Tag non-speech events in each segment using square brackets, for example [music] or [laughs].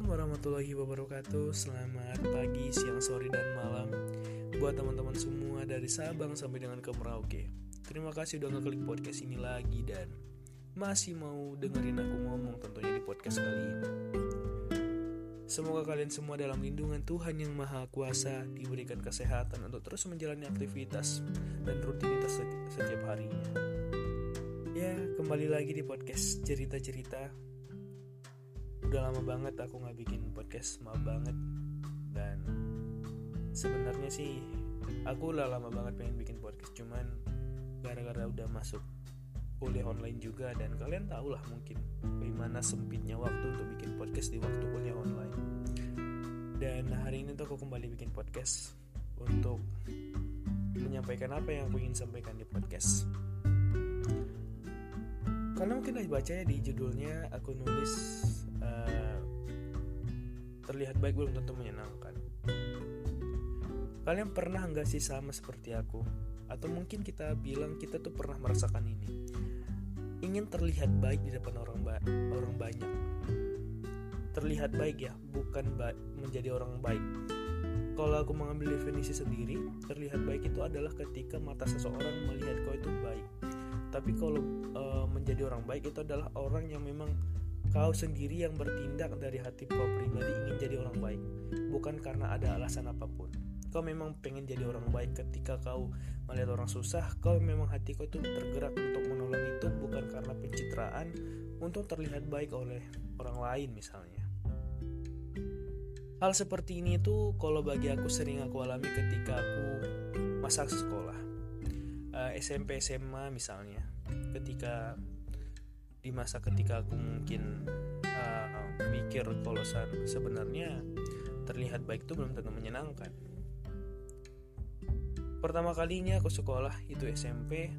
Assalamualaikum warahmatullahi wabarakatuh. Selamat pagi, siang, sore, dan malam. Buat teman-teman semua dari Sabang sampai dengan ke Merauke. Terima kasih udah ngeklik podcast ini lagi Dan masih mau dengerin aku ngomong tentunya di podcast kali ini. Semoga kalian semua dalam lindungan Tuhan yang Maha Kuasa Diberikan kesehatan untuk terus menjalani aktivitas dan rutinitas setiap harinya. Ya, kembali lagi di podcast cerita-cerita udah lama banget aku nggak bikin podcast maaf banget. Dan sebenarnya sih aku udah lama banget pengen bikin podcast cuman gara-gara udah masuk kuliah online juga dan kalian tau lah mungkin bagaimana sempitnya waktu untuk bikin podcast di waktu kuliah online. Dan hari ini tuh aku kembali bikin podcast untuk menyampaikan apa yang aku ingin sampaikan di podcast. Karena mungkin udah baca ya di judulnya aku nulis terlihat baik belum tentu menyenangkan. Kalian pernah nggak sih sama seperti aku? Atau mungkin kita bilang kita tuh pernah merasakan ini. Ingin terlihat baik di depan orang ba orang banyak. Terlihat baik ya, bukan ba menjadi orang baik. Kalau aku mengambil definisi sendiri, terlihat baik itu adalah ketika mata seseorang melihat kau itu baik. Tapi kalau e, menjadi orang baik itu adalah orang yang memang Kau sendiri yang bertindak dari hati kau pribadi jadi orang baik, bukan karena ada alasan apa pun. Kau memang pengen jadi orang baik ketika kau melihat orang susah, kau memang hati kau itu tergerak untuk menolong itu bukan karena pencitraan, untuk terlihat baik oleh orang lain misalnya. Hal seperti ini tuh kalau bagi aku sering aku alami ketika aku masa sekolah. Eh, SMP SMA misalnya. Ketika di masa ketika aku mungkin uh, mikir kalau sebenarnya terlihat baik itu belum tentu menyenangkan. Pertama kalinya aku sekolah itu SMP,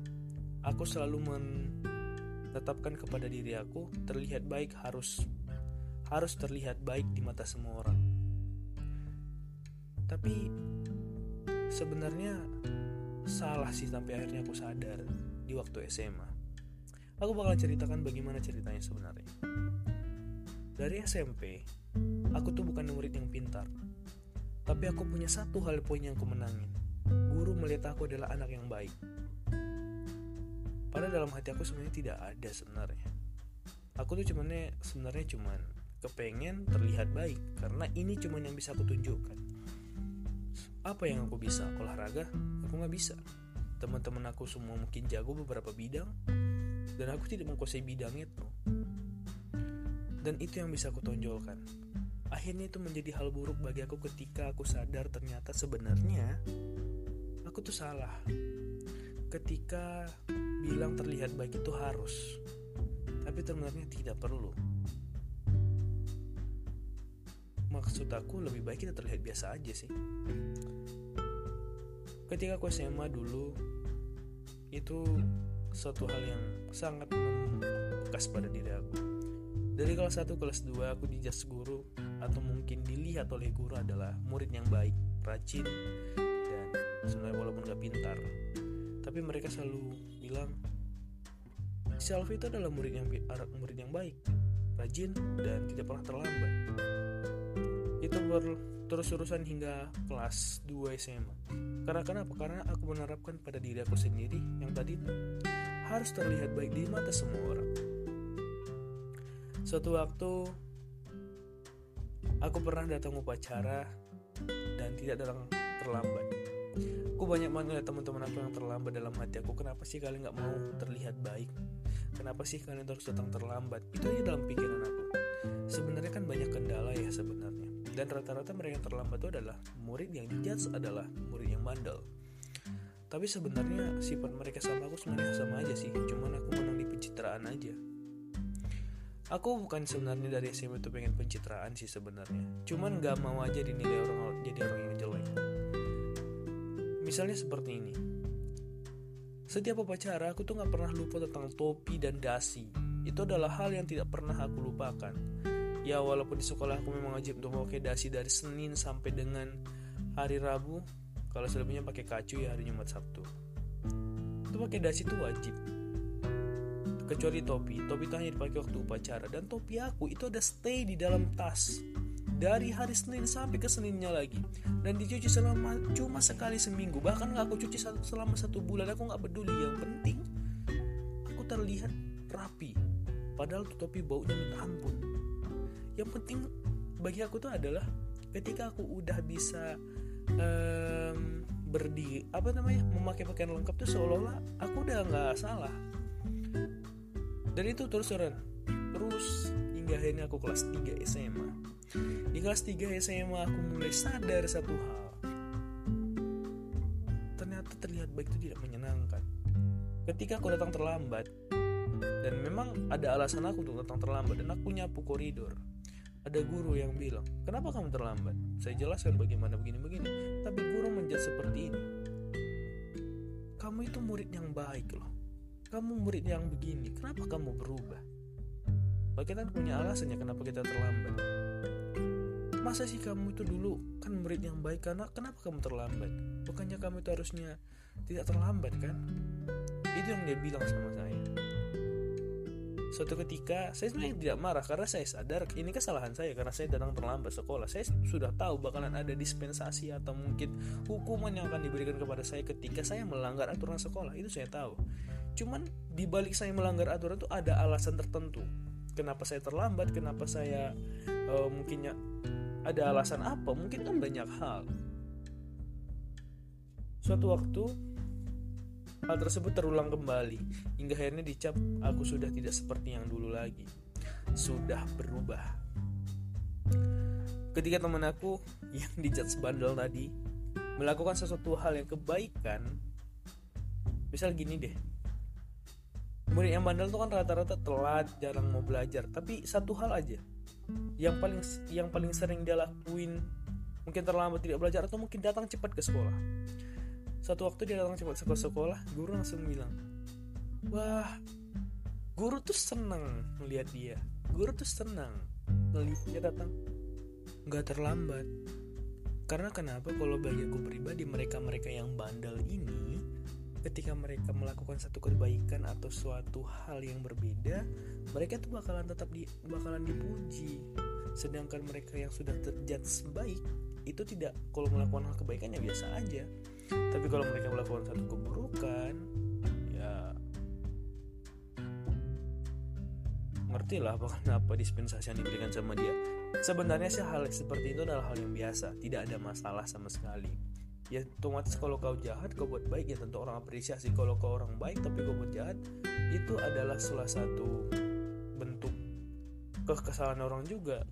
aku selalu menetapkan kepada diri aku terlihat baik harus harus terlihat baik di mata semua orang. Tapi sebenarnya salah sih sampai akhirnya aku sadar di waktu SMA Aku bakal ceritakan bagaimana ceritanya sebenarnya. Dari SMP, aku tuh bukan murid yang pintar. Tapi aku punya satu hal poin yang aku menangin. Guru melihat aku adalah anak yang baik. Padahal dalam hati aku sebenarnya tidak ada sebenarnya. Aku tuh cuman sebenarnya cuman kepengen terlihat baik karena ini cuman yang bisa aku tunjukkan. Apa yang aku bisa? Olahraga? Aku nggak bisa. Teman-teman aku semua mungkin jago beberapa bidang, dan aku tidak menguasai bidang itu dan itu yang bisa aku tonjolkan. Akhirnya itu menjadi hal buruk bagi aku ketika aku sadar ternyata sebenarnya aku tuh salah. Ketika bilang terlihat baik itu harus tapi sebenarnya tidak perlu. Maksud aku lebih baik kita terlihat biasa aja sih. Ketika aku SMA dulu itu suatu hal yang sangat membekas pada diri aku. Dari kelas 1 kelas 2 aku dijas guru atau mungkin dilihat oleh guru adalah murid yang baik, rajin dan sebenarnya walaupun gak pintar. Tapi mereka selalu bilang si Alfi itu adalah murid yang murid yang baik, rajin dan tidak pernah terlambat. Itu ber terus urusan hingga kelas 2 SMA. Karena kenapa? Karena aku menerapkan pada diri aku sendiri yang tadi harus terlihat baik di mata semua orang. Suatu waktu aku pernah datang upacara dan tidak datang terlambat. Aku banyak banget teman-teman aku yang terlambat dalam hati aku. Kenapa sih kalian nggak mau terlihat baik? Kenapa sih kalian harus datang terlambat? Itu aja dalam pikiran aku. Sebenarnya kan banyak kendala ya sebenarnya dan rata-rata mereka yang terlambat itu adalah murid yang dijudge adalah murid yang bandel tapi sebenarnya sifat mereka sama aku sebenarnya sama aja sih cuman aku menang di pencitraan aja aku bukan sebenarnya dari SMP itu pengen pencitraan sih sebenarnya. Cuman gak mau aja dinilai orang jadi orang yang jelek. Misalnya seperti ini. Setiap upacara aku tuh gak pernah lupa tentang topi dan dasi. Itu adalah hal yang tidak pernah aku lupakan. Ya walaupun di sekolah aku memang wajib untuk pakai dasi dari Senin sampai dengan hari Rabu. Kalau selebihnya pakai kacu ya hari Jumat Sabtu. Itu pakai dasi itu wajib kecuali topi. Topi itu hanya dipakai waktu upacara. Dan topi aku itu ada stay di dalam tas. Dari hari Senin sampai ke Seninnya lagi. Dan dicuci selama cuma sekali seminggu. Bahkan nggak aku cuci selama satu bulan. Aku nggak peduli. Yang penting aku terlihat rapi. Padahal tuh topi baunya minta ampun. Yang penting bagi aku tuh adalah ketika aku udah bisa um, berdiri apa namanya memakai pakaian lengkap tuh seolah-olah aku udah nggak salah dan itu terus terusan terus hingga akhirnya aku kelas 3 SMA di kelas 3 SMA aku mulai sadar satu hal ternyata terlihat baik itu tidak menyenangkan ketika aku datang terlambat dan memang ada alasan aku untuk datang terlambat dan aku nyapu koridor ada guru yang bilang, kenapa kamu terlambat? Saya jelaskan bagaimana begini-begini. Tapi guru menjadi seperti ini. Kamu itu murid yang baik loh. Kamu murid yang begini. Kenapa kamu berubah? Kita punya alasannya kenapa kita terlambat. Masa sih kamu itu dulu kan murid yang baik karena kenapa kamu terlambat? Bukannya kamu itu harusnya tidak terlambat kan? Itu yang dia bilang sama saya suatu ketika saya sebenarnya tidak marah karena saya sadar ini kesalahan saya karena saya datang terlambat sekolah saya sudah tahu bakalan ada dispensasi atau mungkin hukuman yang akan diberikan kepada saya ketika saya melanggar aturan sekolah itu saya tahu cuman di balik saya melanggar aturan itu ada alasan tertentu. Kenapa saya terlambat kenapa saya uh, mungkinnya ada alasan apa? Mungkin kan banyak hal. Suatu waktu Hal tersebut terulang kembali. Hingga akhirnya dicap aku sudah tidak seperti yang dulu lagi. Sudah berubah. Ketika teman aku [laughs] yang dicat sebandel tadi melakukan sesuatu hal yang kebaikan, misal gini deh, murid yang bandel tuh kan rata-rata telat, jarang mau belajar. Tapi satu hal aja, yang paling yang paling sering dia lakuin mungkin terlambat tidak belajar atau mungkin datang cepat ke sekolah. Satu waktu dia datang cepat sekolah sekolah guru langsung bilang wah guru tuh seneng melihat dia. Guru tuh senang melihat dia datang. Nggak terlambat. Karena kenapa? Kalau bagi aku pribadi mereka-mereka yang bandel ini ketika mereka melakukan satu kebaikan atau suatu hal yang berbeda mereka tuh bakalan tetap di bakalan dipuji. Sedangkan mereka yang sudah terjudge baik itu tidak kalau melakukan hal kebaikan ya biasa aja. Tapi kalau mereka melakukan satu keburukan ya ngerti lah [laughs] kenapa dispensasi yang diberikan sama dia. Sebenarnya sih hal seperti itu adalah hal yang biasa tidak ada masalah sama sekali ya otomatis kalau kau jahat kau buat baik ya tentu orang apresiasi kalau kau orang baik tapi kau buat jahat itu adalah salah satu bentuk kekesalan orang juga.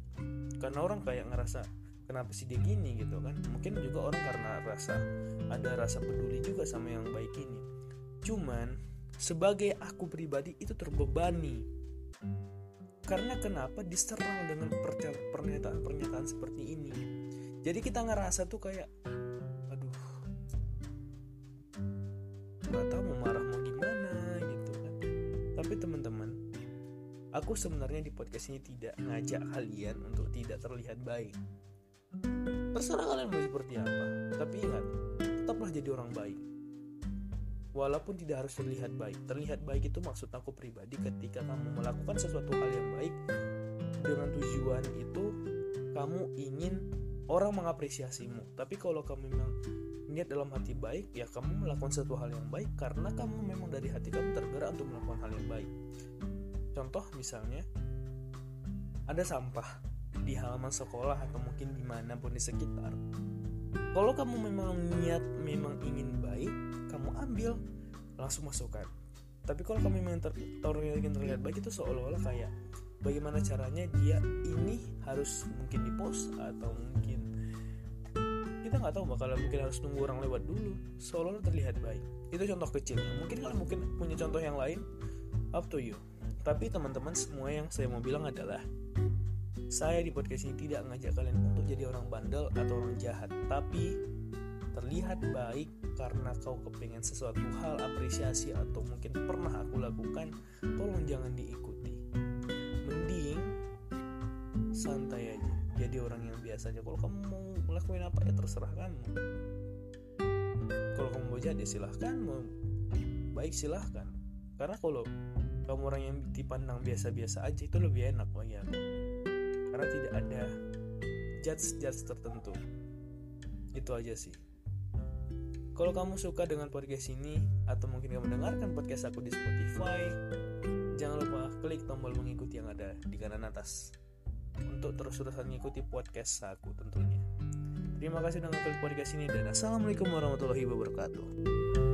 Karena orang kayak ngerasa kenapa sih dia gini? gitu kan. Mungkin juga orang karena rasa ada rasa peduli juga sama yang baik ini. Cuman sebagai aku pribadi itu terbebani. Karena kenapa diserang dengan pernyataan-pernyataan seperti ini? Jadi kita ngerasa tuh kayak aku sebenarnya di podcast ini tidak ngajak kalian untuk tidak terlihat baik Terserah kalian mau seperti apa, tapi ingat, tetaplah jadi orang baik. Walaupun tidak harus terlihat baik, terlihat baik itu maksud aku pribadi ketika kamu melakukan sesuatu hal yang baik dengan tujuan itu kamu ingin orang mengapresiasimu. Tapi kalau kamu memang niat dalam hati baik, ya kamu melakukan sesuatu hal yang baik karena kamu memang dari hati kamu tergerak untuk melakukan hal yang baik. Contoh misalnya, ada sampah di halaman sekolah atau mungkin di mana pun di sekitar. Kalau kamu memang niat memang ingin baik kamu ambil langsung masukkan. Tapi kalau kamu memang ter ingin terlihat baik itu seolah-olah kayak bagaimana caranya dia ini harus mungkin di post atau mungkin kita nggak tahu bakal mungkin harus nunggu orang lewat dulu. Seolah-olah terlihat baik. Itu contoh kecilnya. Mungkin kalian mungkin punya contoh yang lain up to you tapi teman-teman semua yang saya mau bilang adalah saya di podcast ini tidak mengajak kalian untuk jadi orang bandel atau orang jahat, tapi terlihat baik karena kau kepengen sesuatu hal apresiasi atau mungkin pernah aku lakukan, tolong jangan diikuti. Mending santai aja, jadi orang yang biasa aja. Kalau kamu mau ngelakuin apa ya terserah kamu. Kalau kamu mau jadi silahkan, mau baik silahkan. Karena kalau kamu orang yang dipandang biasa-biasa aja itu lebih enak bagi aku karena tidak ada judge-judge tertentu. Itu aja sih. Kalau kamu suka dengan podcast ini atau mungkin kamu mendengarkan podcast aku di Spotify, jangan lupa klik tombol mengikuti yang ada di kanan atas untuk terus-terusan mengikuti podcast aku tentunya. Terima kasih sudah ngeklik podcast ini dan Assalamualaikum warahmatullahi wabarakatuh.